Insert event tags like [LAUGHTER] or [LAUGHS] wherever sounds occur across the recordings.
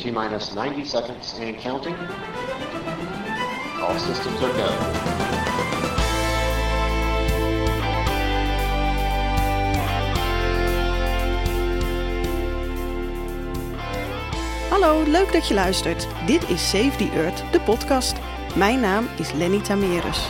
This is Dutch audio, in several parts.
T minus 90 seconds and counting. All systems are go. Hallo, leuk dat je luistert. Dit is Save the Earth, de podcast. Mijn naam is Lenny Tamerus.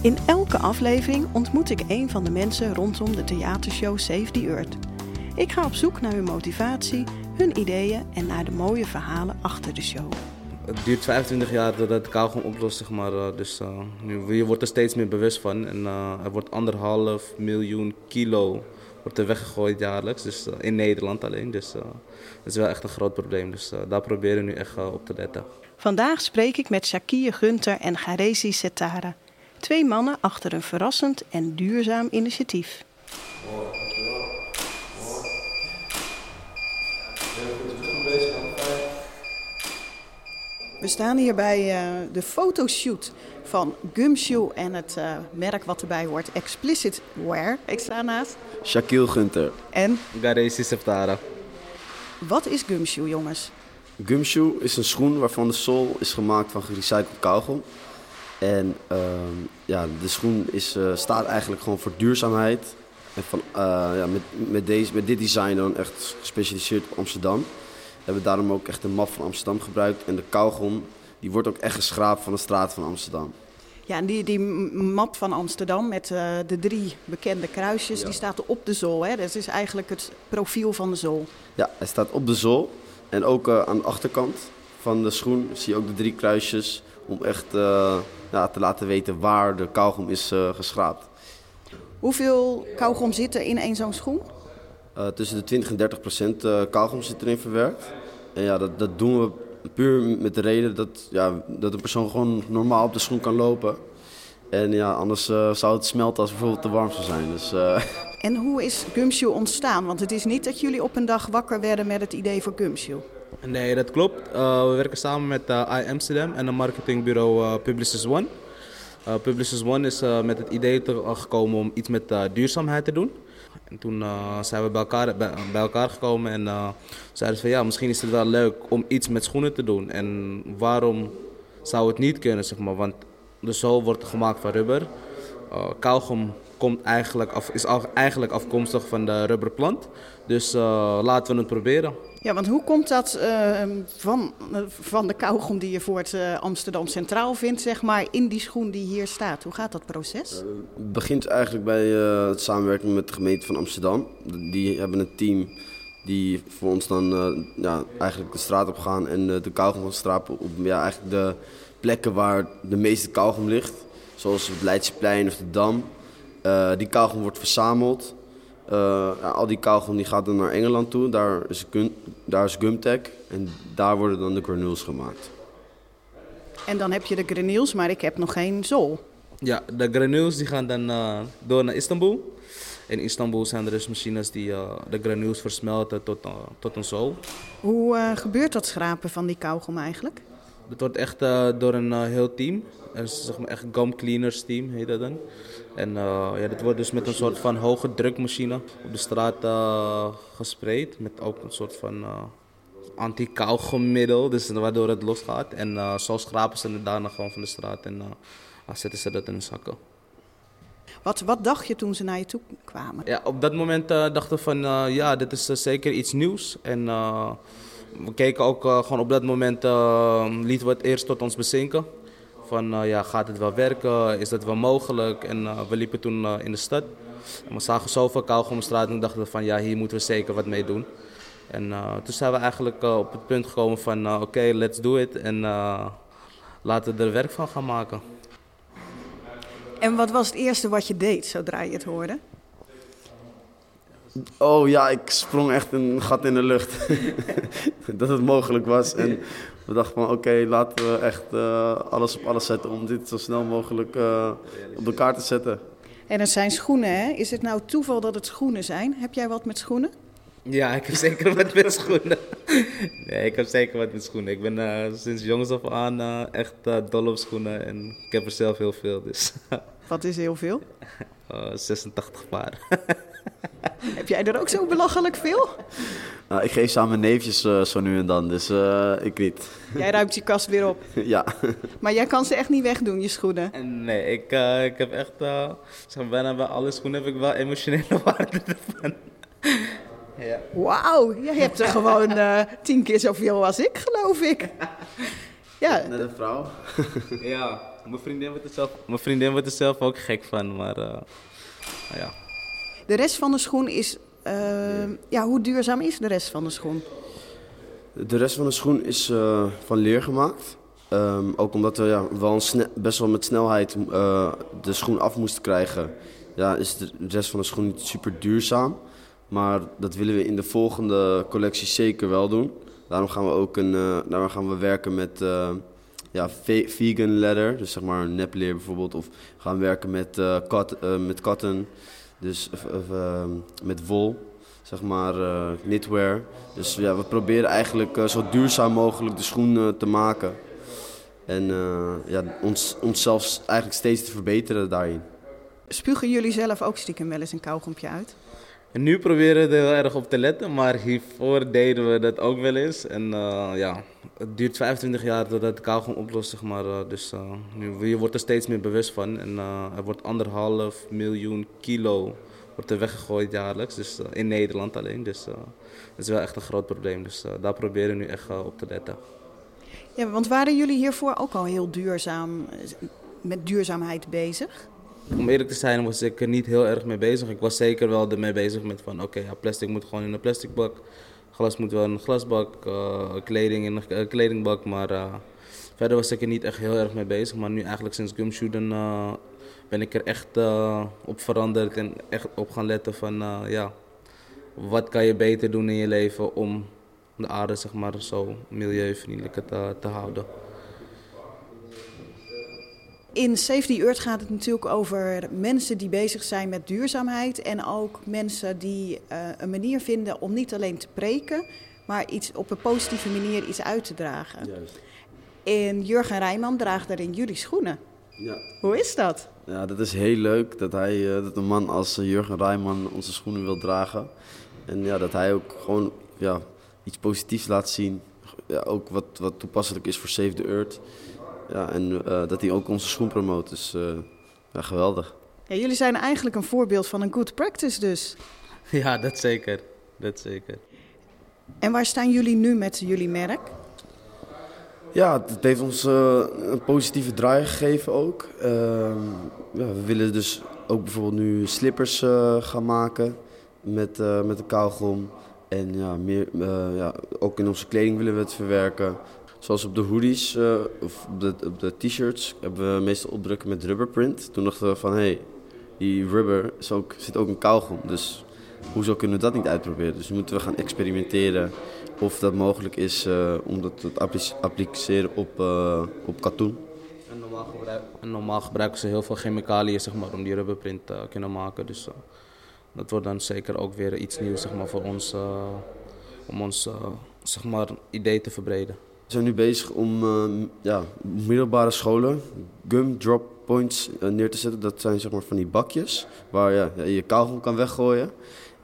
In elke aflevering ontmoet ik een van de mensen rondom de theatershow Save the Earth. Ik ga op zoek naar hun motivatie, hun ideeën en naar de mooie verhalen achter de show. Het duurt 25 jaar dat het kauwgom oplost, zeg maar. eh, Dus eh, nu, je wordt er steeds meer bewust van. En eh, er wordt anderhalf miljoen kilo wordt er weggegooid jaarlijks. Dus in Nederland alleen. Dus eh, dat is wel echt een groot probleem. Dus daar proberen we nu echt op te letten. Vandaag spreek ik met Shakir Gunter en Garesi Setara. Twee mannen achter een verrassend en duurzaam initiatief. We staan hier bij eh, de fotoshoot van Gumshoe en het eh, merk wat erbij hoort, Explicit Wear. Ik sta naast. Shaquille Gunter. En Garesi Septara. wat is Gumshoe, jongens? Gumshoe is een schoen waarvan de sole is gemaakt van gerecycled kauwgom. En ehm, ja, de schoen is, eh, staat eigenlijk gewoon voor duurzaamheid. En van, eh, ja, met, met, deze, met dit design dan echt gespecialiseerd op Amsterdam. We hebben daarom ook echt de map van Amsterdam gebruikt. En de kauwgom die wordt ook echt geschraapt van de straat van Amsterdam. Ja, en die, die map van Amsterdam met eh, de drie bekende kruisjes, die staat op de zool. Hè? Dat is eigenlijk het profiel van de zool. Ja, hij staat op de zool. En ook eh, aan de achterkant van de schoen zie je ook de drie kruisjes. Om echt eh, ja, te laten weten waar de kauwgom is geschraapt. Hoeveel kauwgom zit er in één zo'n schoen? Eh, tussen de 20 en 30 procent eh, kauwgom zit erin verwerkt. En ja, dat, dat doen we puur met de reden dat, ja, dat een persoon gewoon normaal op de schoen kan lopen. En ja, anders eh, zou het smelten als het bijvoorbeeld te warm zou zijn. Dus eh, [LAUGHS] En hoe is Gumshoe ontstaan? Want het is niet dat jullie op een dag wakker werden met het idee voor Gumshoe. Nee, dat klopt. Eh, we werken samen met uh, I Amsterdam en een marketingbureau eh Publicis One. Uh, Publicis One is met het idee te- uh, gekomen om iets met eh, duurzaamheid te doen. En toen eh, zijn we bij elkaar, bij, elkaar gekomen en eh, zeiden ze van ja, misschien is het wel leuk om iets met schoenen te doen. En waarom zou het niet kunnen, zeg maar, want de zool wordt gemaakt van rubber. Uh, kauwgom komt eigenlijk af, is al- eigenlijk afkomstig van de rubberplant. Dus eh, laten we het proberen. Ja, want hoe komt dat eh, van, eh, van de kauwgom die je voor het eh, Amsterdam Centraal vindt, zeg maar, in die schoen die hier staat? Hoe gaat dat proces? Het begint eigenlijk bij eh, het samenwerken met de gemeente van Amsterdam. Die hebben een team die voor ons dan eh, ja, eigenlijk de straat op gaan en de kauwgom gaan strapen op ja, eigenlijk de plekken waar de meeste kauwgom ligt. Zoals het Leidseplein of de Dam. Eh, die kauwgom wordt verzameld. Eh, ja, al die kauwgom die gaat dan naar Engeland toe. Daar is, Gun, daar is Gumtech en daar worden dan de granules gemaakt. En dan heb je de granules, maar ik heb nog geen zool. Ja, de granules die gaan dan eh, door naar Istanbul. In Istanbul zijn er dus machines die eh, de granules versmelten tot, tot een zool. Hoe gebeurt dat schrapen van die kauwgom eigenlijk? Dat wordt echt eh, door een eh, heel team. Er is zeg maar echt gum cleaners team heet dat dan. En eh, ja, dit wordt dus met een soort van hoge drukmachine op de straat gespreid. Met ook een soort van anti-kauwgommiddel, dus waardoor het losgaat. En zo schrapen ze het daarna gewoon van de straat en dan zetten ze dat in de zakken. Wat, wat dacht je toen ze naar je toe kwamen? Ja, op dat moment dachten we van ja, dit is zeker iets nieuws. En we keken ook eh, gewoon op dat moment, eh, lieten we het eerst tot ons bezinken. Van eh, ja, gaat het wel werken? Is dat wel mogelijk? En we liepen toen in de stad. En we zagen zoveel kauwgom op de straat en dachten van ja, hier moeten we zeker wat mee doen. En toen zijn we eigenlijk op het punt gekomen van oké, let's do it. En laten we er werk van gaan maken. En wat was het eerste wat je deed zodra je het hoorde? Oh ja, ik sprong echt een gat in de lucht. [LAUGHS] dat het mogelijk was. En we dachten van oké, laten we echt eh, alles op alles zetten om dit zo snel mogelijk eh, op elkaar te zetten. En het zijn schoenen, hè? Is het nou toeval dat het schoenen zijn? Heb jij wat met schoenen? Ja, ik heb zeker wat met schoenen. Nee, ik heb zeker wat met schoenen. Ik ben eh, sinds jongs af aan eh, echt dol op schoenen en ik heb er zelf heel veel, dus Wat is heel veel? [LAUGHS] eh, 86 paar. [LAUGHS] Heb jij er ook zo belachelijk veel? Nou, ik geef ze aan mijn neefjes uh, zo nu en dan, dus uh, ik niet. Jij ruimt je kast weer op. [LAUGHS] ja. Maar jij kan ze echt niet wegdoen, je schoenen? Nee, ik, uh, ik heb echt, zeg, bijna bij alle schoenen heb ik wel emotionele [LAUGHS] waarde ervan. ja. Wauw, jij hebt er gewoon tien keer zoveel als ik, geloof ik. Ja. Net een vrouw. ja, mijn vriendin, wordt er zelf, mijn vriendin wordt er zelf ook gek van, maar ja. De rest van de schoen is uh, ja, hoe duurzaam is de rest van de schoen? De rest van de schoen is uh, van leer gemaakt. Um, ook omdat we ja, wel best wel met snelheid uh, de schoen af moesten krijgen, ja, is de rest van de schoen niet super duurzaam. Maar dat willen we in de volgende collectie zeker wel doen. Daarom gaan we ook een, daarom gaan we werken met ja, vegan leather, dus zeg maar nepleer bijvoorbeeld. Of gaan werken met, kat, met cotton. Dus uh, met wol, zeg maar uh, knitwear. Dus ja, we proberen eigenlijk uh, zo duurzaam mogelijk de schoen te maken. En ja, ons, onszelf eigenlijk steeds te verbeteren daarin. Spugen jullie zelf ook stiekem wel eens een kauwgompje uit? Nu proberen we er heel erg op te letten, maar hiervoor deden we dat ook wel eens. En uh, ja, het duurt 25 jaar totdat de kauwgom oplost, zeg maar. Uh, dus uh, nu, je wordt er steeds meer bewust van. En er wordt anderhalf miljoen kilo wordt er weggegooid jaarlijks, dus in Nederland alleen. Dus dat is wel echt een groot probleem. Dus daar proberen we nu echt op te letten. Ja, want waren jullie hiervoor ook al heel duurzaam, met duurzaamheid bezig? Om eerlijk te zijn was ik er niet heel erg mee bezig. Ik was zeker wel ermee bezig met van oké, ja, plastic moet gewoon in een plastic bak. Glas moet wel in een glasbak, uh, kleding in een uh, kledingbak. Maar uh, verder was ik er niet echt heel erg mee bezig. Maar nu eigenlijk sinds gumshooten ben ik er echt op veranderd en echt op gaan letten van ja, wat kan je beter doen in je leven om de aarde zeg maar, zo milieuvriendelijk te, te houden. In Safety Earth gaat het natuurlijk over mensen die bezig zijn met duurzaamheid. En ook mensen die uh, een manier vinden om niet alleen te preken, maar iets op een positieve manier iets uit te dragen. Juist. En Jurgen Rijman draagt daarin jullie schoenen. Ja. Hoe is dat? Ja, dat is heel leuk dat, hij, uh, dat een man als Jurgen Rijman onze schoenen wil dragen. En ja, dat hij ook gewoon ja, iets positiefs laat zien. Ja, ook wat, wat toepasselijk is voor Save the Earth. Ja, en uh, dat hij ook onze schoen promoot. Dus uh, ja, geweldig. Ja, jullie zijn eigenlijk een voorbeeld van een good practice dus. [LAUGHS] Ja, dat zeker. Dat zeker. En waar staan jullie nu met jullie merk? Ja, het heeft ons uh, een positieve draai gegeven ook. Ehm, ja, we willen dus ook bijvoorbeeld nu slippers gaan maken met, met de kauwgom. En ja, meer, ja, ook in onze kleding willen we het verwerken. Zoals op de hoodies uh, of op de, op de t-shirts hebben we meestal opdrukken met rubberprint. Toen dachten we van hé, hey, die rubber zit ook een kauwgom. Dus hoezo kunnen we dat niet uitproberen? Dus moeten we gaan experimenteren of dat mogelijk is uh, om dat te appliceren op, uh, op katoen. En normaal, en gebruiken ze heel veel chemicaliën zeg maar, om die rubberprint te kunnen maken. Dus dat wordt dan zeker ook weer iets nieuws zeg maar, voor ons, om ons zeg maar, idee te verbreden. We zijn nu bezig om uh, ja, middelbare scholen gum drop points uh, neer te zetten. Dat zijn zeg maar van die bakjes waar ja, je kauwgom kan weggooien.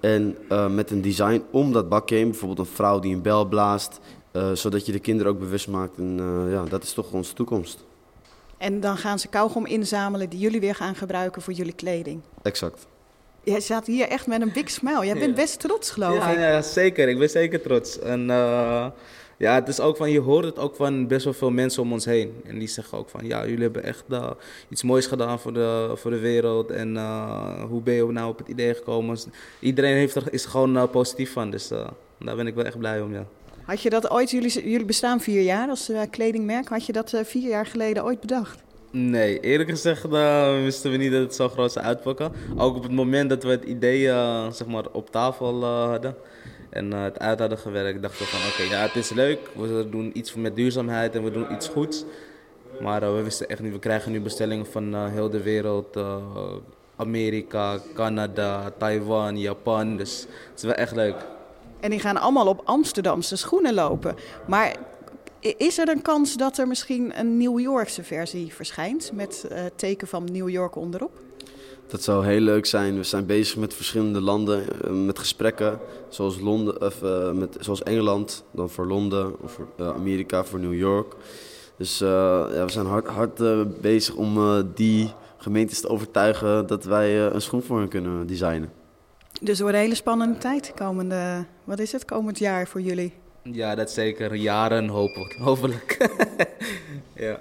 En uh, met een design om dat bakje heen, bijvoorbeeld een vrouw die een bel blaast, zodat je de kinderen ook bewust maakt. En ja, dat is toch onze toekomst. En dan gaan ze kauwgom inzamelen die jullie weer gaan gebruiken voor jullie kleding. Exact. Jij staat hier echt met een big smile. Jij bent best trots, geloof ja, ik. Ja, zeker. Ik ben zeker trots. En ja, het is ook van, je hoort het ook van best wel veel mensen om ons heen. En die zeggen ook van, ja, jullie hebben echt uh, iets moois gedaan voor de, voor de wereld. En uh, hoe ben je nou op het idee gekomen? Iedereen heeft er, is er gewoon uh, positief van, dus daar ben ik wel echt blij om, ja. Had je dat ooit, jullie, jullie bestaan vier jaar als kledingmerk, had je dat vier jaar geleden ooit bedacht? Nee, eerlijk gezegd wisten we niet dat het zo groot zou uitpakken. Ook op het moment dat we het idee zeg maar, op tafel hadden en uh, het uit hadden gewerkt, dachten we van oké, ja het is leuk, we doen iets met duurzaamheid en we doen iets goeds. Maar uh, we wisten echt niet, we krijgen nu bestellingen van uh, heel de wereld, Amerika, Canada, Taiwan, Japan, dus het is wel echt leuk. En die gaan allemaal op Amsterdamse schoenen lopen. Maar is er een kans dat er misschien een New Yorkse versie verschijnt met teken van New York onderop? Dat zou heel leuk zijn. We zijn bezig met verschillende landen, eh, met gesprekken. Zoals, Londen, of, eh, met, zoals Engeland, dan voor Londen. Of voor eh, Amerika, voor New York. Dus eh, ja, we zijn hard, hard bezig om eh, die gemeentes te overtuigen dat wij eh, een schoen voor hen kunnen designen. Dus het wordt een hele spannende tijd komende, wat is het, komend jaar voor jullie? Ja, dat zeker. Jaren hopelijk. hopelijk. [LAUGHS] ja.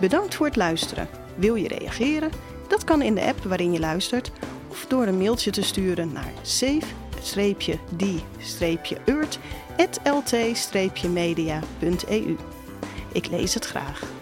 Bedankt voor het luisteren. Wil je reageren? Dat kan in de app waarin je luistert of door een mailtje te sturen naar save-die-earth@lt-media.eu. Ik lees het graag.